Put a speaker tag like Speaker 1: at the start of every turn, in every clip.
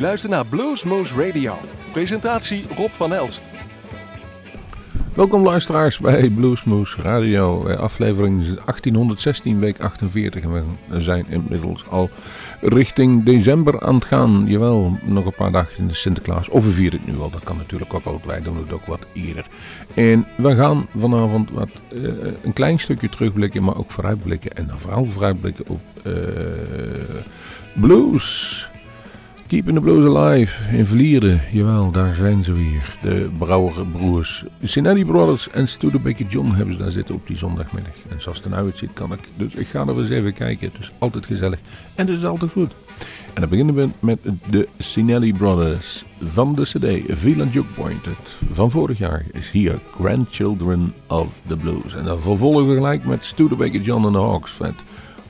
Speaker 1: luistert naar Bluesmoose Radio. Presentatie Rob van Elst.
Speaker 2: Welkom luisteraars bij Bluesmoose Radio, eh, aflevering 1816, week 48. En we zijn inmiddels al richting december aan het gaan. Jawel, nog een paar dagen in de Sinterklaas. Of we vieren het nu al, dat kan natuurlijk ook altijd. Wij doen het ook wat eerder. En we gaan vanavond wat, uh, een klein stukje terugblikken, maar ook vooruitblikken. En dan vooral vooruitblikken op uh, blues. Keeping the Blues Alive in Vlieren. Jawel, daar zijn ze weer. De Brouwerbroers. Sinelli Brothers en Studebaker John hebben ze daar zitten op die zondagmiddag. En zoals het er nou uitziet kan ik. Dus ik ga er eens even kijken. Het is altijd gezellig. En het is altijd goed. En dan beginnen we met de Sinelli Brothers van de CD Villa Juke Pointed van vorig jaar is hier Grandchildren of the Blues. En dan vervolgen we gelijk met Studebaker John en de Hawks vet.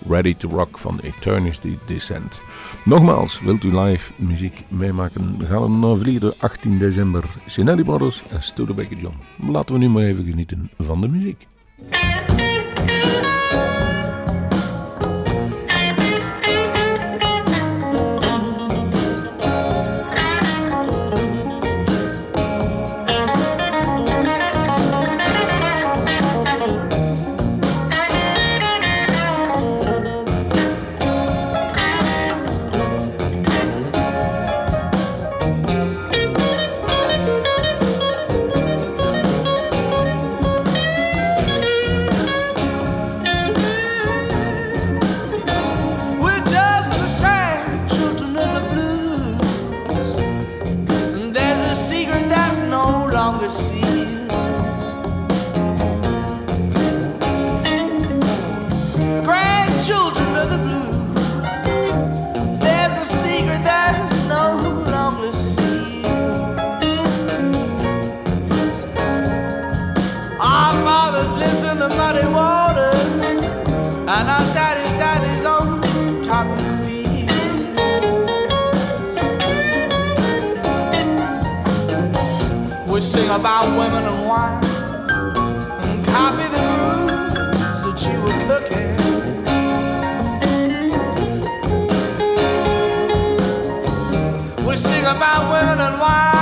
Speaker 2: Ready to Rock van Eternity Descent. Nogmaals, wilt u live muziek meemaken? Gaan we naar Vlieder 18 december. Sinelli Brothers en Studebaker John. Laten we nu maar even genieten van de muziek. longer see.
Speaker 3: About women and wine and copy the grooves that you were cooking. We sing about women and wine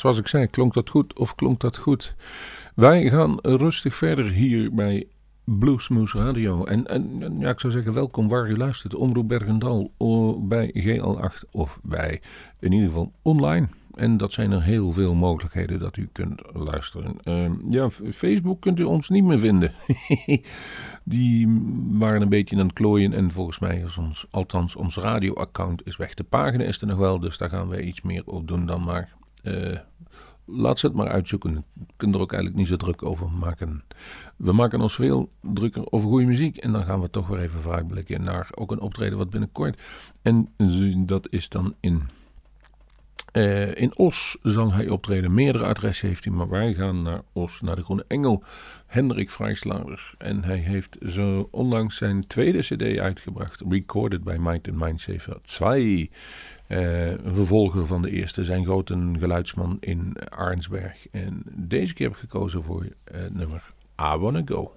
Speaker 4: zoals ik zei, klonk dat goed of klonk dat goed? Wij gaan rustig verder hier bij Bluesmoose Radio. En, en, ja, ik zou zeggen, welkom waar u luistert. Omroep Bergendal bij GL8 of bij in ieder geval online. En dat zijn er heel veel mogelijkheden dat u kunt luisteren. Uh, ja, Facebook kunt u ons niet meer vinden. Die waren een beetje aan het klooien. En volgens mij is ons, althans ons radioaccount is weg. De pagina is er nog wel, dus daar gaan wij iets meer op doen dan maar. Uh, laat ze het maar uitzoeken. We kunnen er ook eigenlijk niet zo druk over maken. We maken ons veel drukker over goede muziek. En dan gaan we toch weer even vooruitblikken naar ook een optreden wat binnenkort. En dat is dan in uh, in Os zal hij optreden. Meerdere adressen heeft hij, maar wij gaan naar Os, naar de Groene Engel. Hendrik Vrijslader. En hij heeft zo onlangs zijn tweede CD uitgebracht. Recorded by Might and Mindsaver 2. Een vervolger van de eerste, zijn grote geluidsman in Arnsberg. En deze keer heb ik gekozen voor uh, nummer I Wanna Go.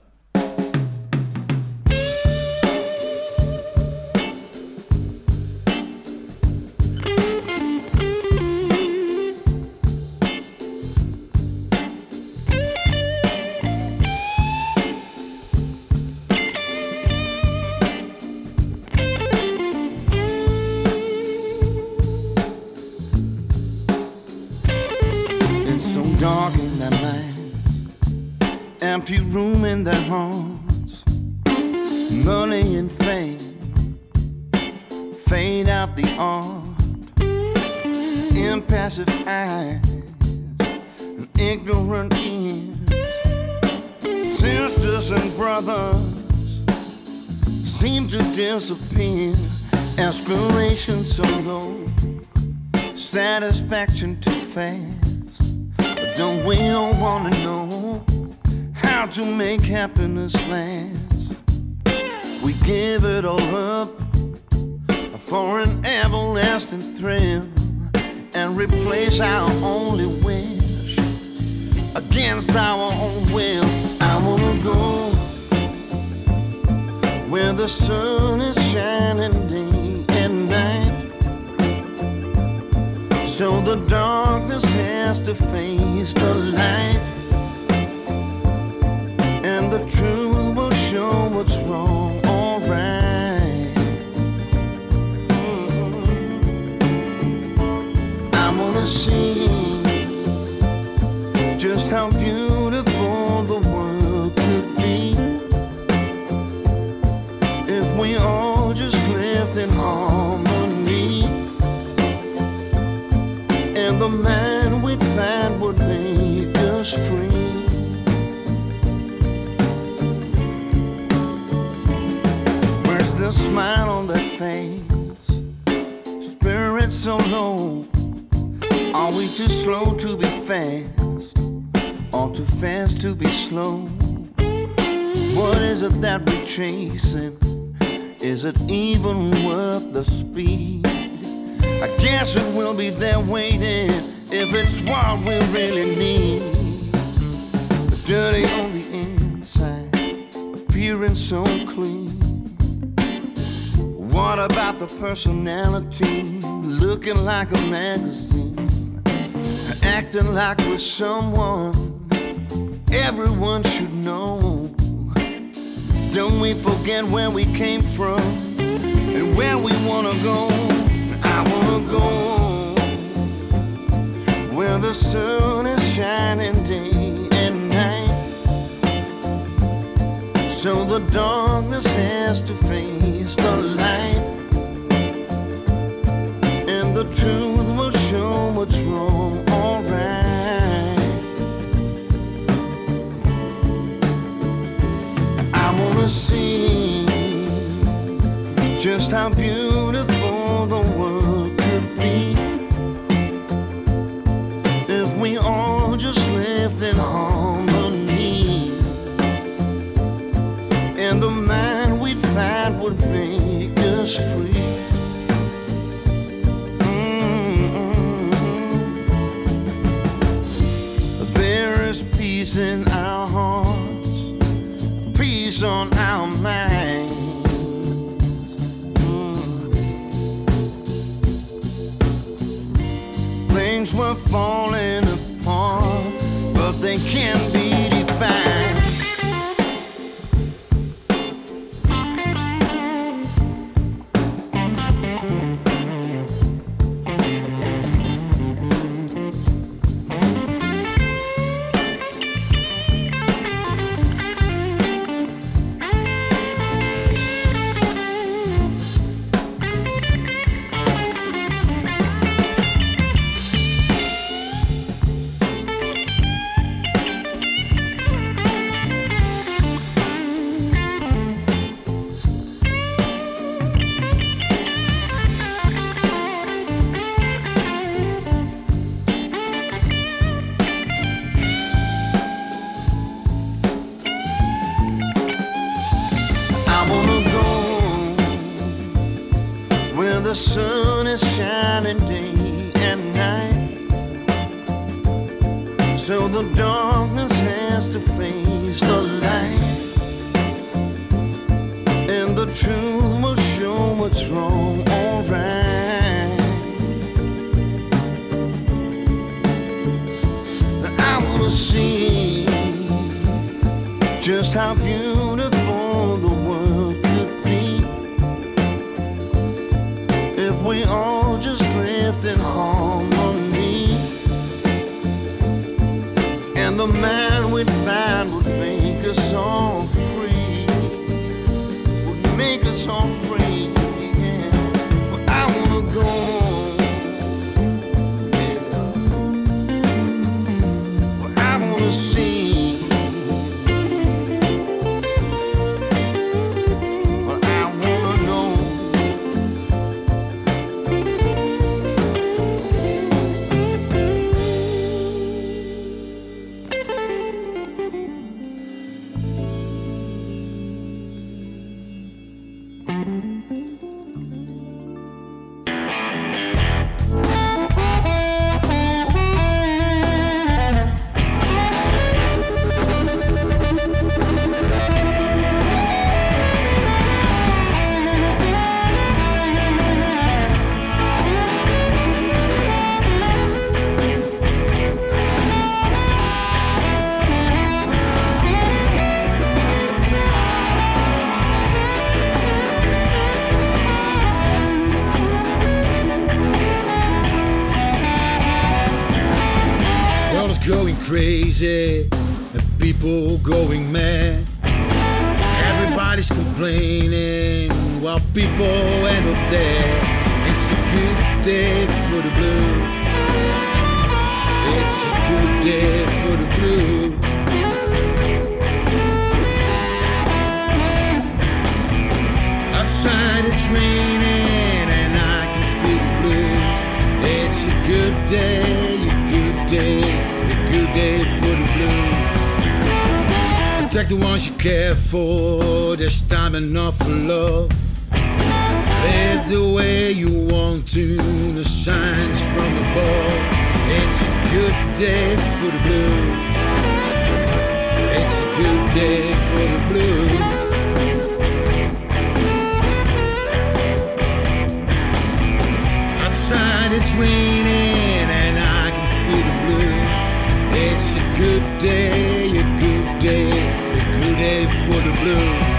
Speaker 4: The sun is shining day and night. So the darkness has to face the light and the truth will show what's wrong. Alright. Mm-hmm. I wanna see just how beautiful the man we'd find would make us free. Where's the smile on that face. Spirit so low. Are we too slow to be fast? Or too fast to be slow? What is it that we're chasing? Is it even worth the speed? I guess it will be there waiting if it's what we really need. Dirty on the inside, appearing so clean. What about the personality? Looking like a magazine, acting like we're someone everyone should know. Don't we forget where we came from and where we wanna go? I wanna go where the sun is shining day and night. So the darkness has to face the light. And the truth will show what's wrong, alright. I wanna see just how beautiful So the darkness has to face the light, and the truth will show what's wrong or right. I wanna see just how beautiful the world could be if we all and
Speaker 5: people going mad. Everybody's complaining while people end up dead. It's a good day for the blue. It's a good day for the blue. Outside it's raining and I can feel the blues. It's a good day, Protect the ones you care for, there's time enough for love. Live the way you want to, the signs from above. It's a good day for the blues. It's a good day for the blues. Outside it's raining and I can feel the blues. It's a good day, a good day, for the blues.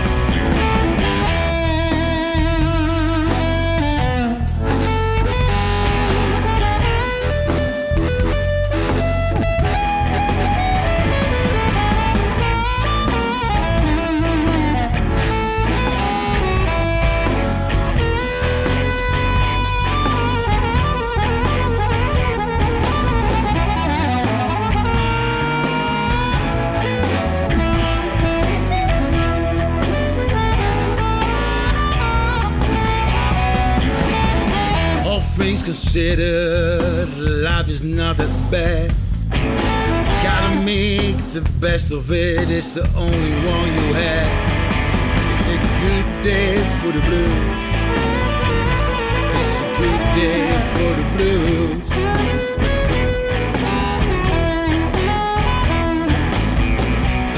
Speaker 5: Life is not that bad. You gotta make the best of it, it's the only one you have. It's a good day for the blues. It's a good day for the blues.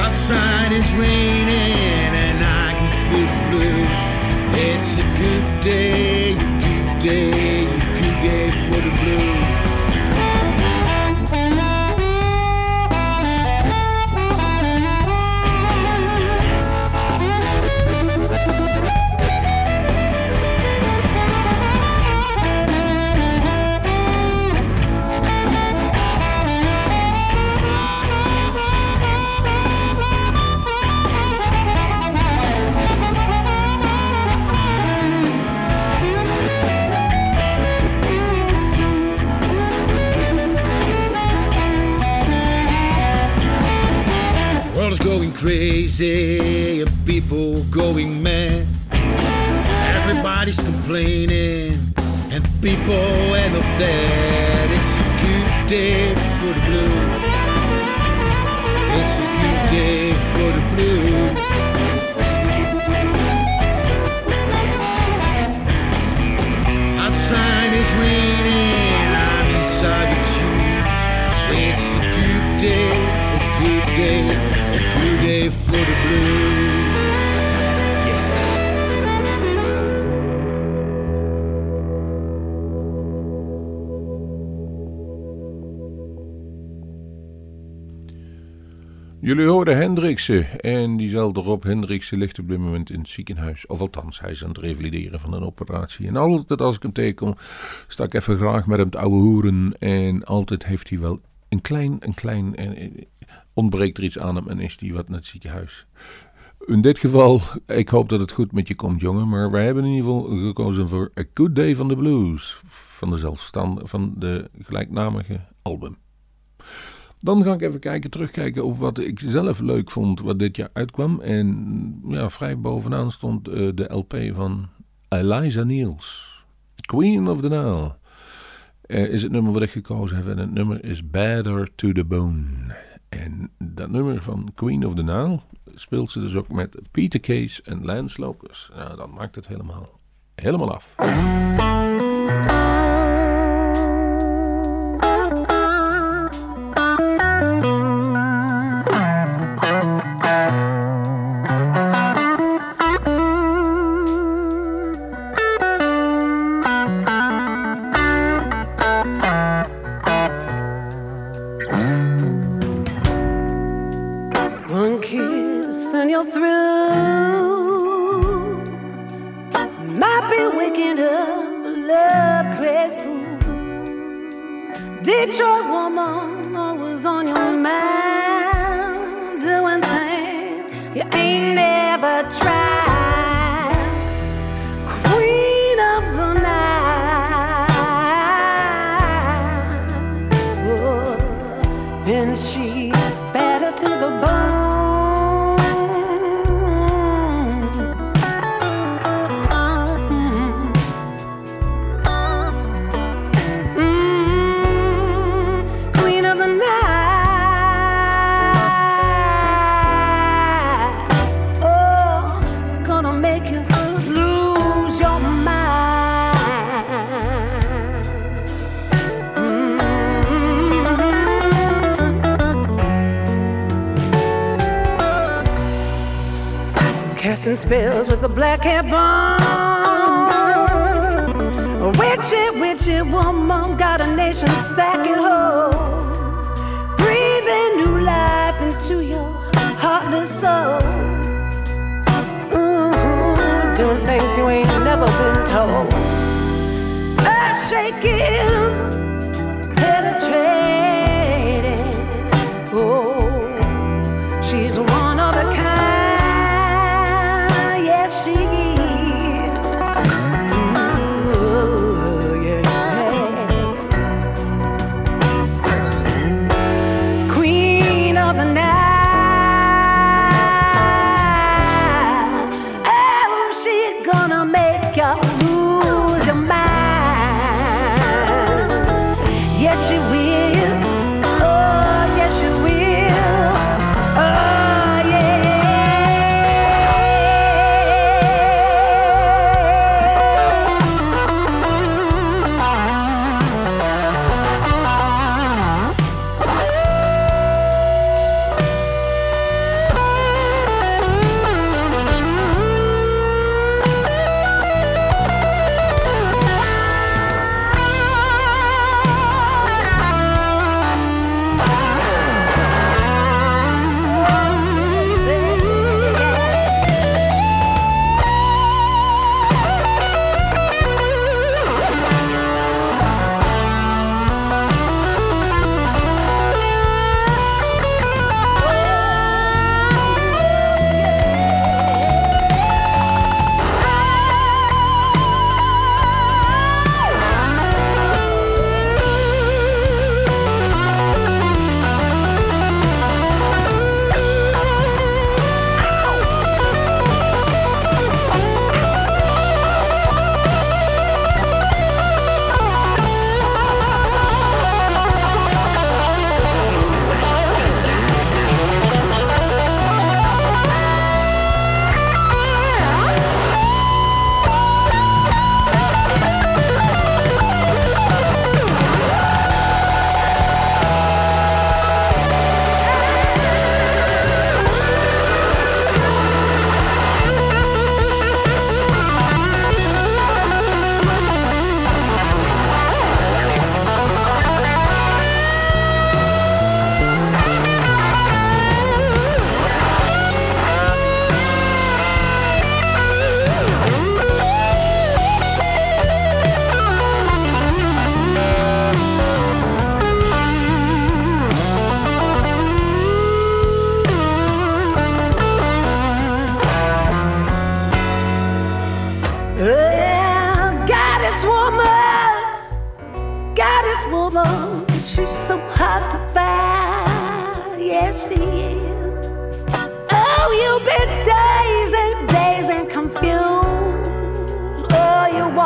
Speaker 5: Outside it's raining and I can feel the blues. It's a good day, crazy, people going mad. Everybody's complaining, and people end up dead. It's a good day for the blue. It's a good day for the blue. Outside is raining, I'm inside with you. It's a good day, a good day,
Speaker 2: Jullie hoorden Hendriksen en diezelfde Rob Hendriksen ligt op dit moment in het ziekenhuis. Of althans, hij is aan het revalideren van een operatie. En altijd als ik hem tegenkom, sta ik even graag met hem te ouwe hoeren. En altijd heeft hij wel een klein, een klein, ontbreekt er iets aan hem en is hij wat naar het ziekenhuis. In dit geval, ik hoop dat het goed met je komt, jongen. Maar wij hebben in ieder geval gekozen voor A Good Day van the Blues. Van de zelfstand, van de gelijknamige album. Dan ga ik even kijken, terugkijken op wat ik zelf leuk vond, wat dit jaar uitkwam. En ja, vrij bovenaan stond uh, de LP van Eliza Niels. Queen of the Nile. Uh, is het nummer wat ik gekozen heb. En het nummer is Better to the Bone. En dat nummer van Queen of the Nile speelt ze dus ook met Peter Case en Lance Lopez. Nou, dat maakt het helemaal, helemaal af.
Speaker 6: Black hair bomb. A witchy, witchy woman got a nation sacking hold. Breathing new life into your heartless soul. Mhm, Doing things you ain't never been told. Earth shaking,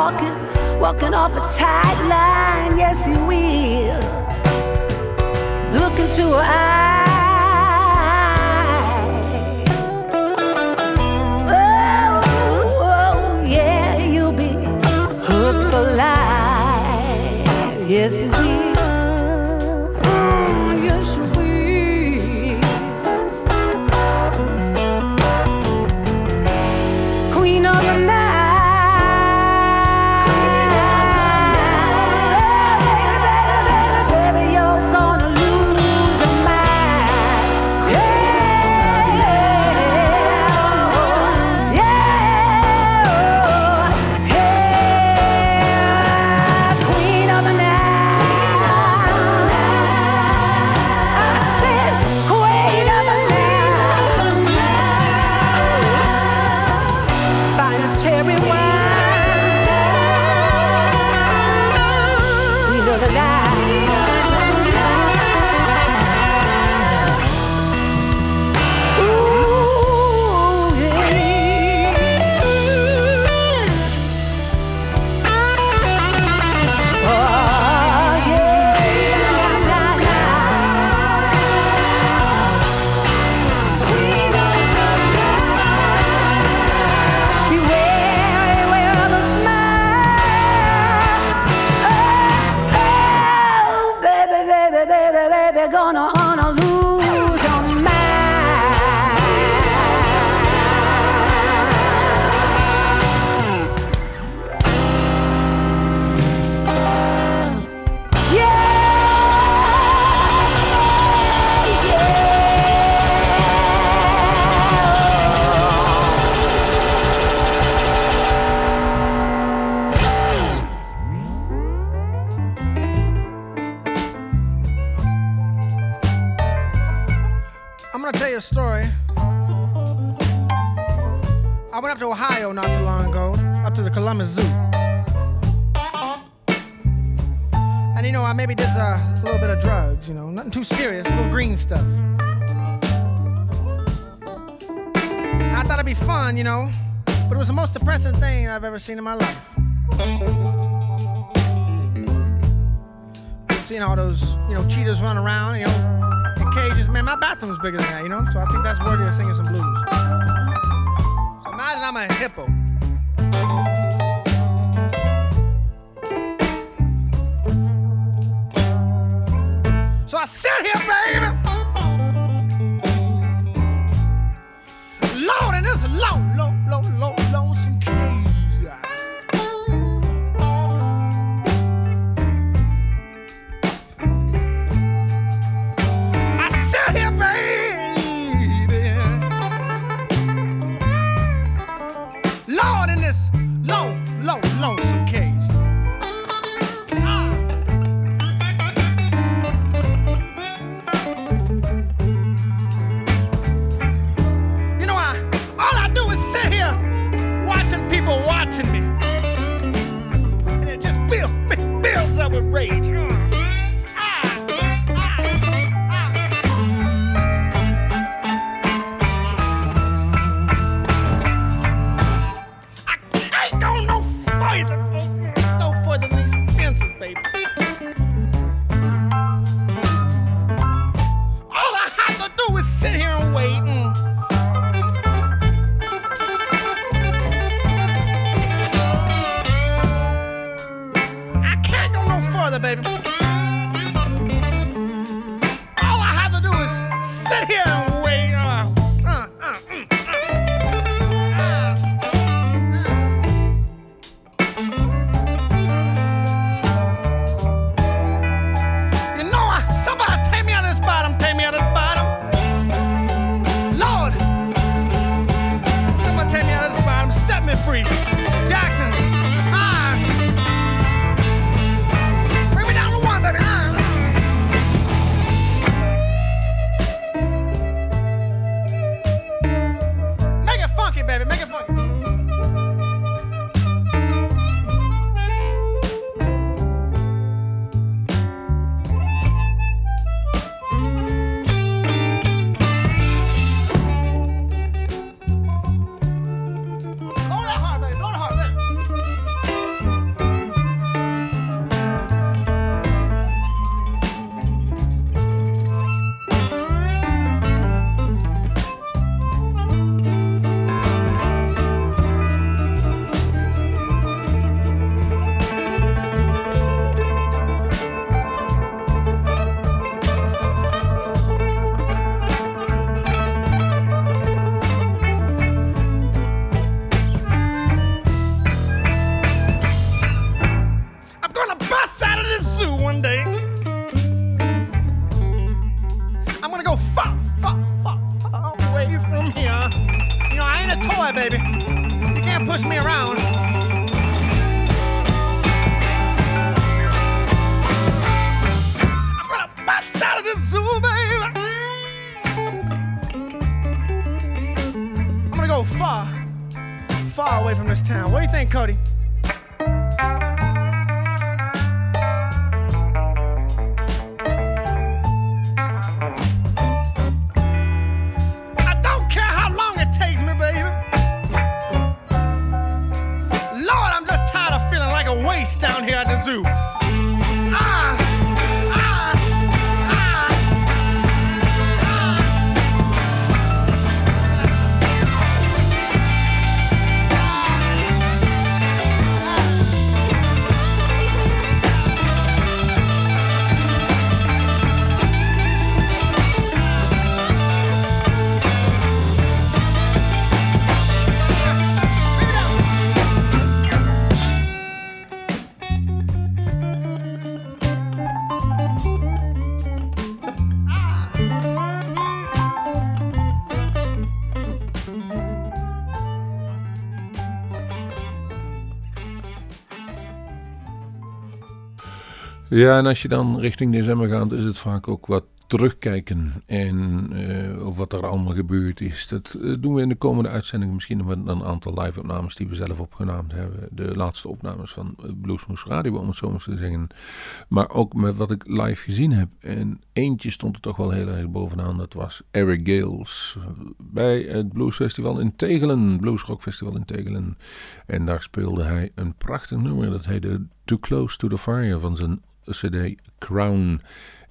Speaker 6: walking, walking off a tight line. Yes, you will. Look into her eyes.
Speaker 7: seen in my life. I've seen all those, you know, cheetahs run around, you know, in cages. Man, my bathroom's bigger than that, you know? So I think that's worthy of singing some blues. So imagine I'm a hippo.
Speaker 2: Ja, en als je dan richting december gaat, is het vaak ook wat terugkijken en op wat er allemaal gebeurd is. Dat eh, doen we in de komende uitzending misschien met een aantal live-opnames die we zelf opgenomen hebben. De laatste opnames van eh, Bluesmoes Radio, om het zo maar te zeggen. Maar ook met wat ik live gezien heb. En eentje stond er toch wel heel erg bovenaan. Dat was Eric Gales bij het Bluesfestival in Tegelen. Bluesrock Festival in Tegelen. En daar speelde hij een prachtig nummer. Dat heette Too Close to the Fire van zijn CD Crown.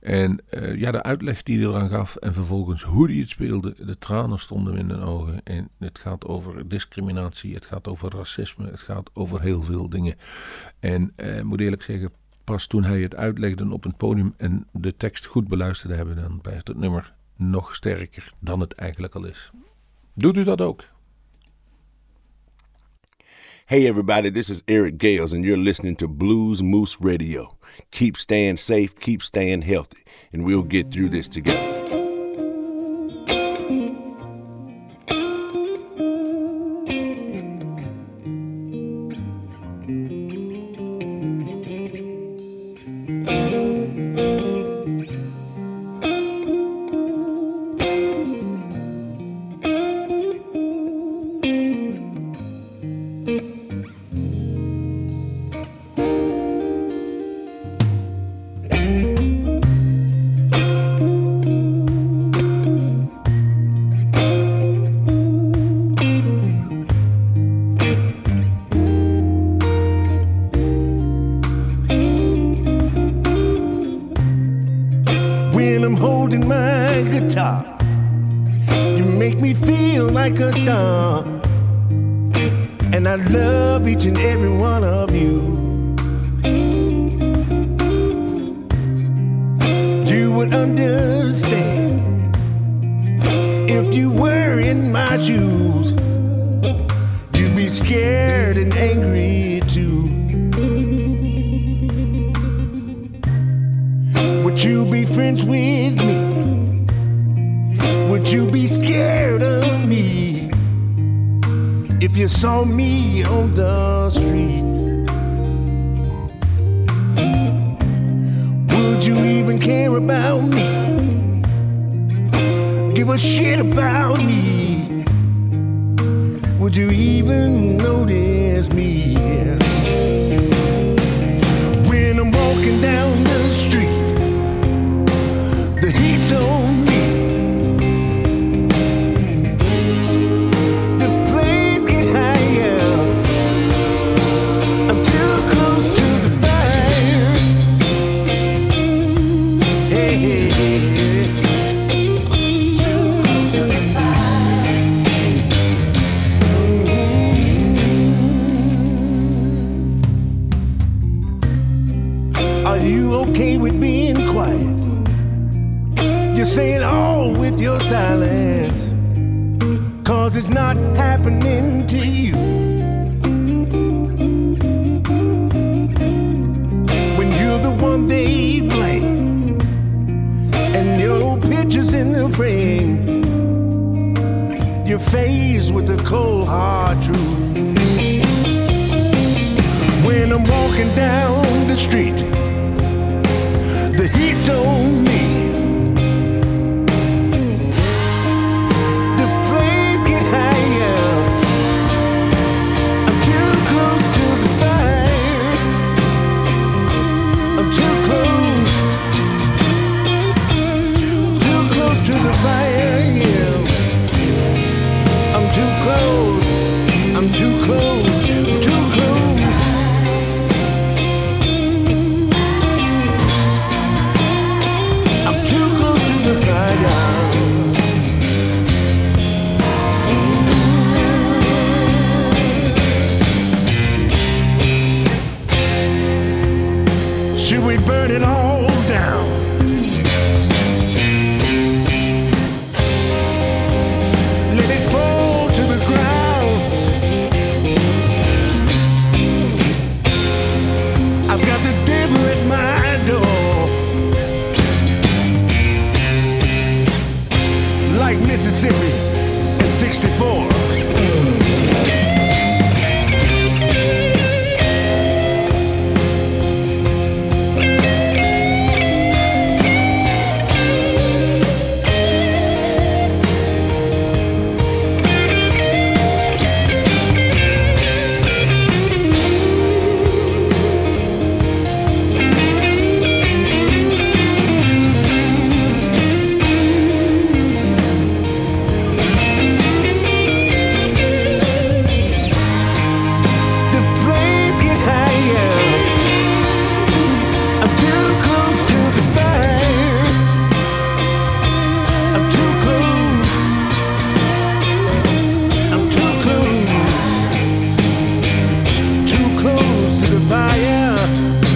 Speaker 2: En uh, ja, de uitleg die hij eraan gaf en vervolgens hoe hij het speelde, de tranen stonden in de ogen. En het gaat over discriminatie, het gaat over racisme, het gaat over heel veel dingen. En uh, moet eerlijk zeggen, pas toen hij het uitlegde op het podium en de tekst goed beluisterde hebben, dan blijft het nummer nog sterker dan het eigenlijk al is. Doet u dat ook?
Speaker 8: Hey, everybody, this is Eric Gales, and you're listening to Bluesmoose Radio. Keep staying safe, keep staying healthy, and we'll get through this together.
Speaker 9: If you were in my shoes. You'd be scared and angry too. Would you be friends with me? Would you be scared of me if you saw me on the street? Would you even care about me? Give a shit about me? Would you even notice me? When I'm walking down walking down the street,
Speaker 10: fire. Hey,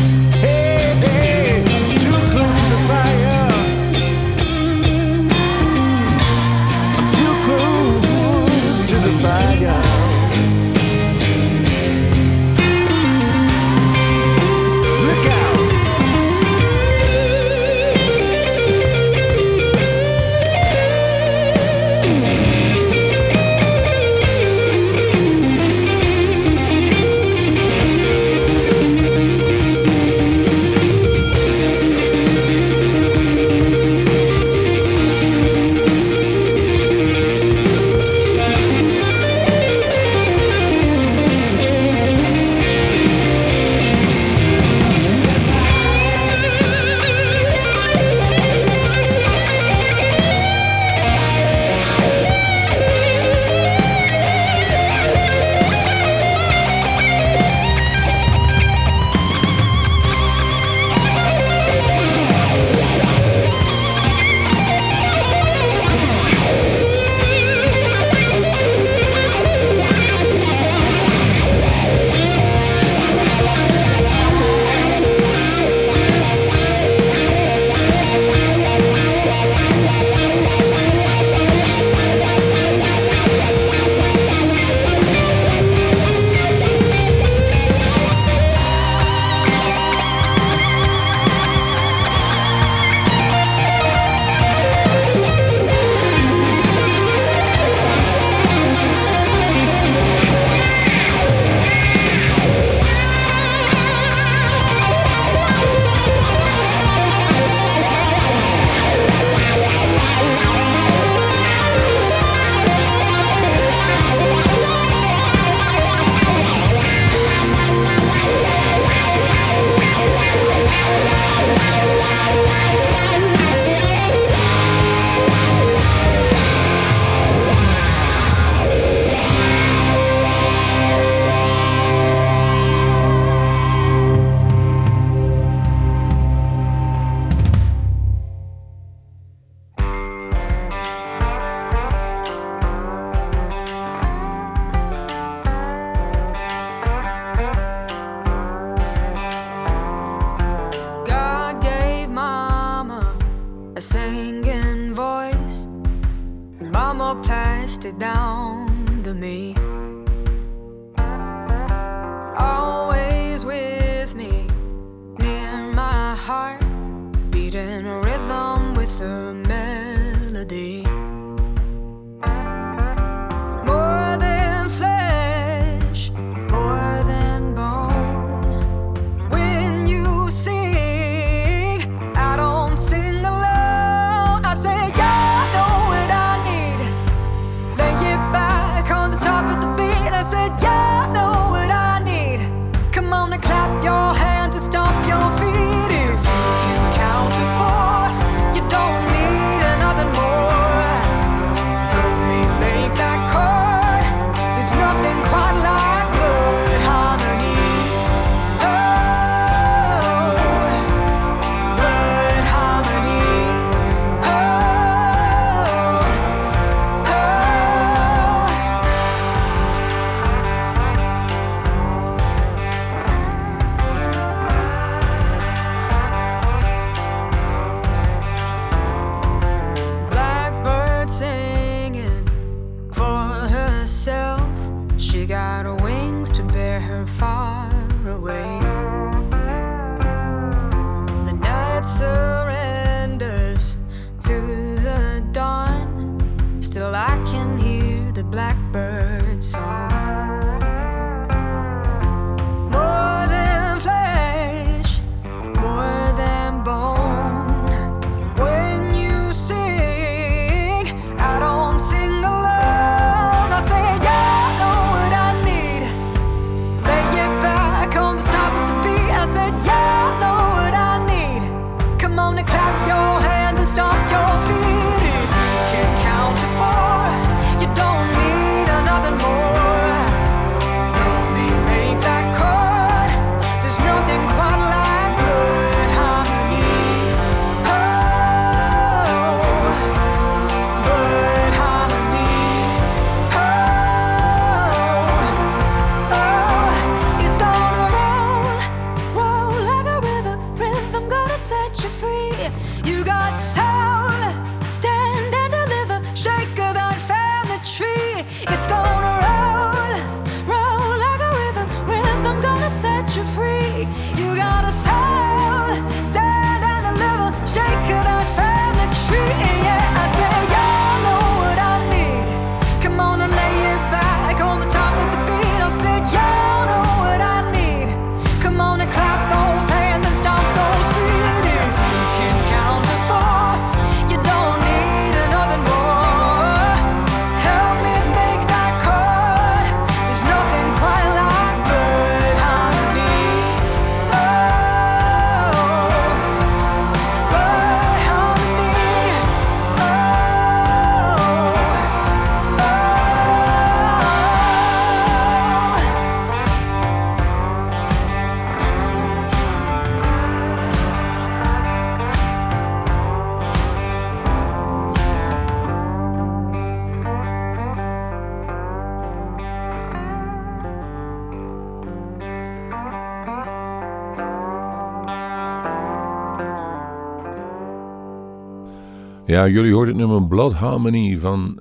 Speaker 2: Jullie hoorden het nummer Blood Harmony van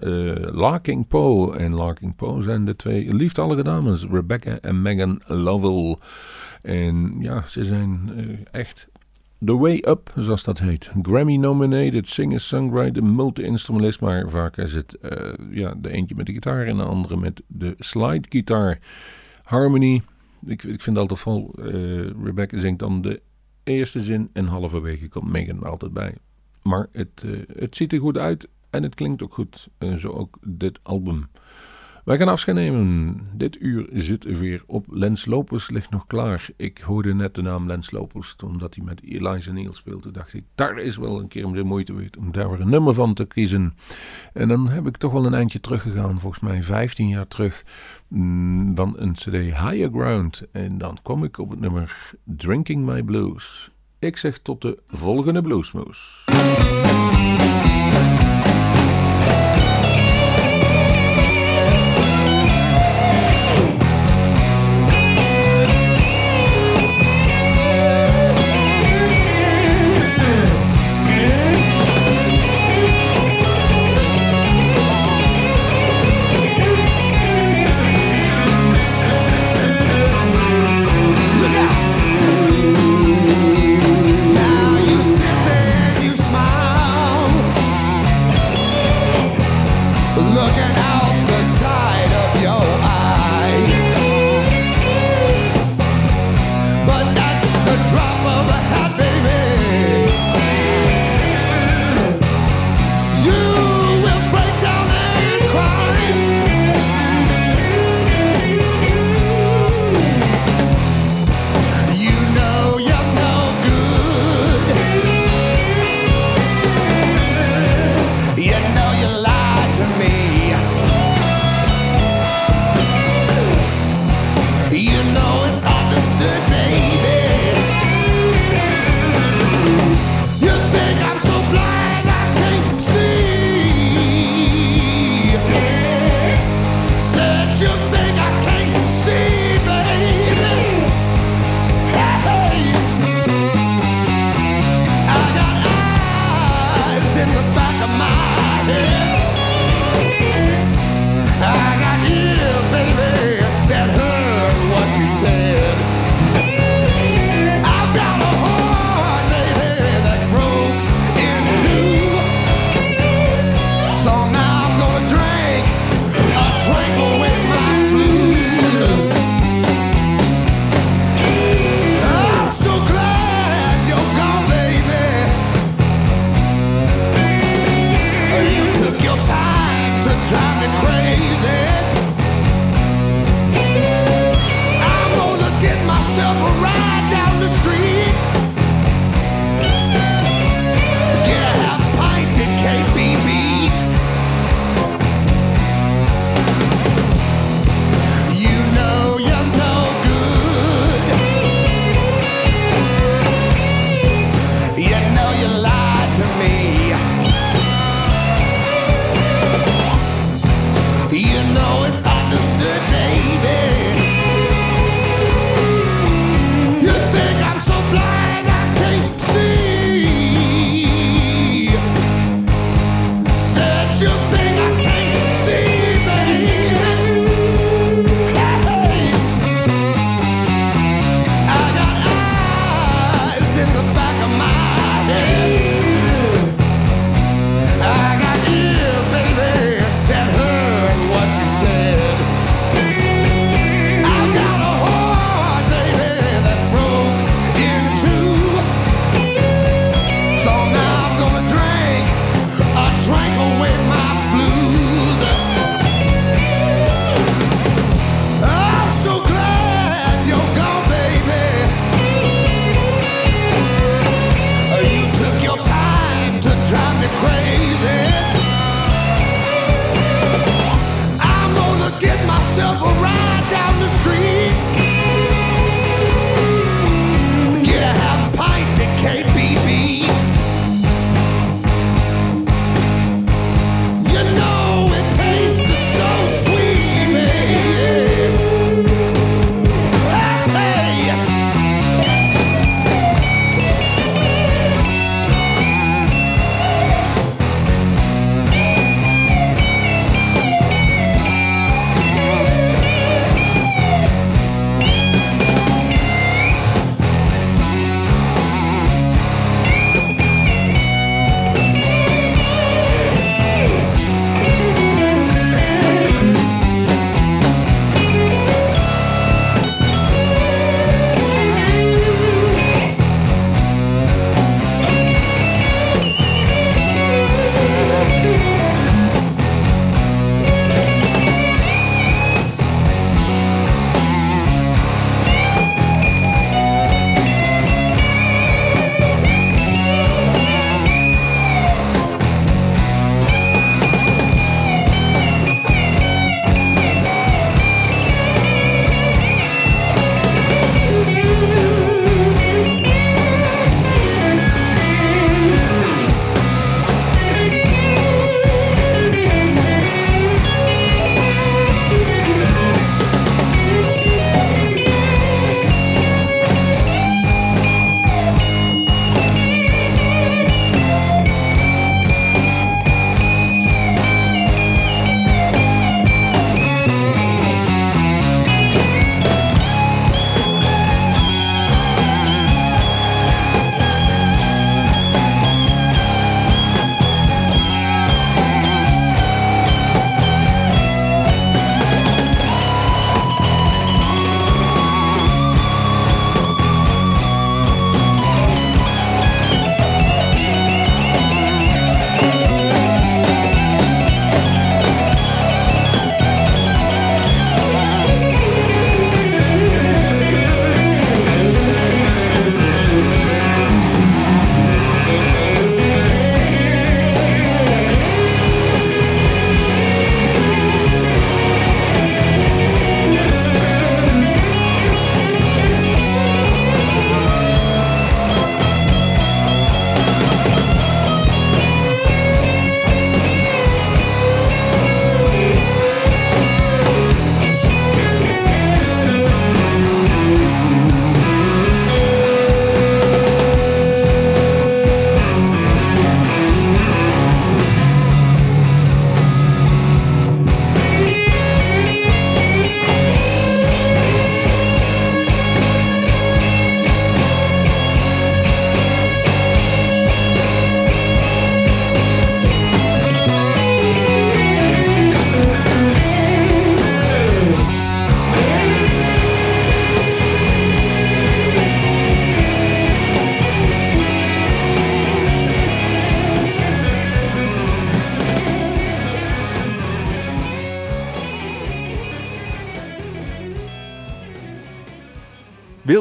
Speaker 2: Larking Poe. En Larking Poe zijn de twee lieftallige dames, Rebecca en Megan Lovell. En ja, ze zijn eh, echt the way up, zoals dat heet. Grammy-nominated, singer-songwriter, multi-instrumentalist. Maar vaak is het eh, ja, de eentje met de gitaar en de andere met de slide-gitaar. Harmony, ik, ik vind altijd vol. Rebecca zingt dan de eerste zin en halverwege komt Megan altijd bij. Maar het, eh, het ziet er goed uit en het klinkt ook goed. En zo ook dit album. Wij gaan afscheid nemen. Dit uur zit er weer op. Lens Lopers ligt nog klaar. Ik hoorde net de naam Lens Lopers, omdat hij met Eliza Neal speelde. Dacht ik, daar is wel een keer de moeite om daar weer een nummer van te kiezen. En dan heb ik toch wel een eindje teruggegaan, volgens mij 15 jaar terug. mm, Dan een CD Higher Ground. En dan kom ik op het nummer Drinking My Blues. Ik zeg tot de volgende Bluesmoes.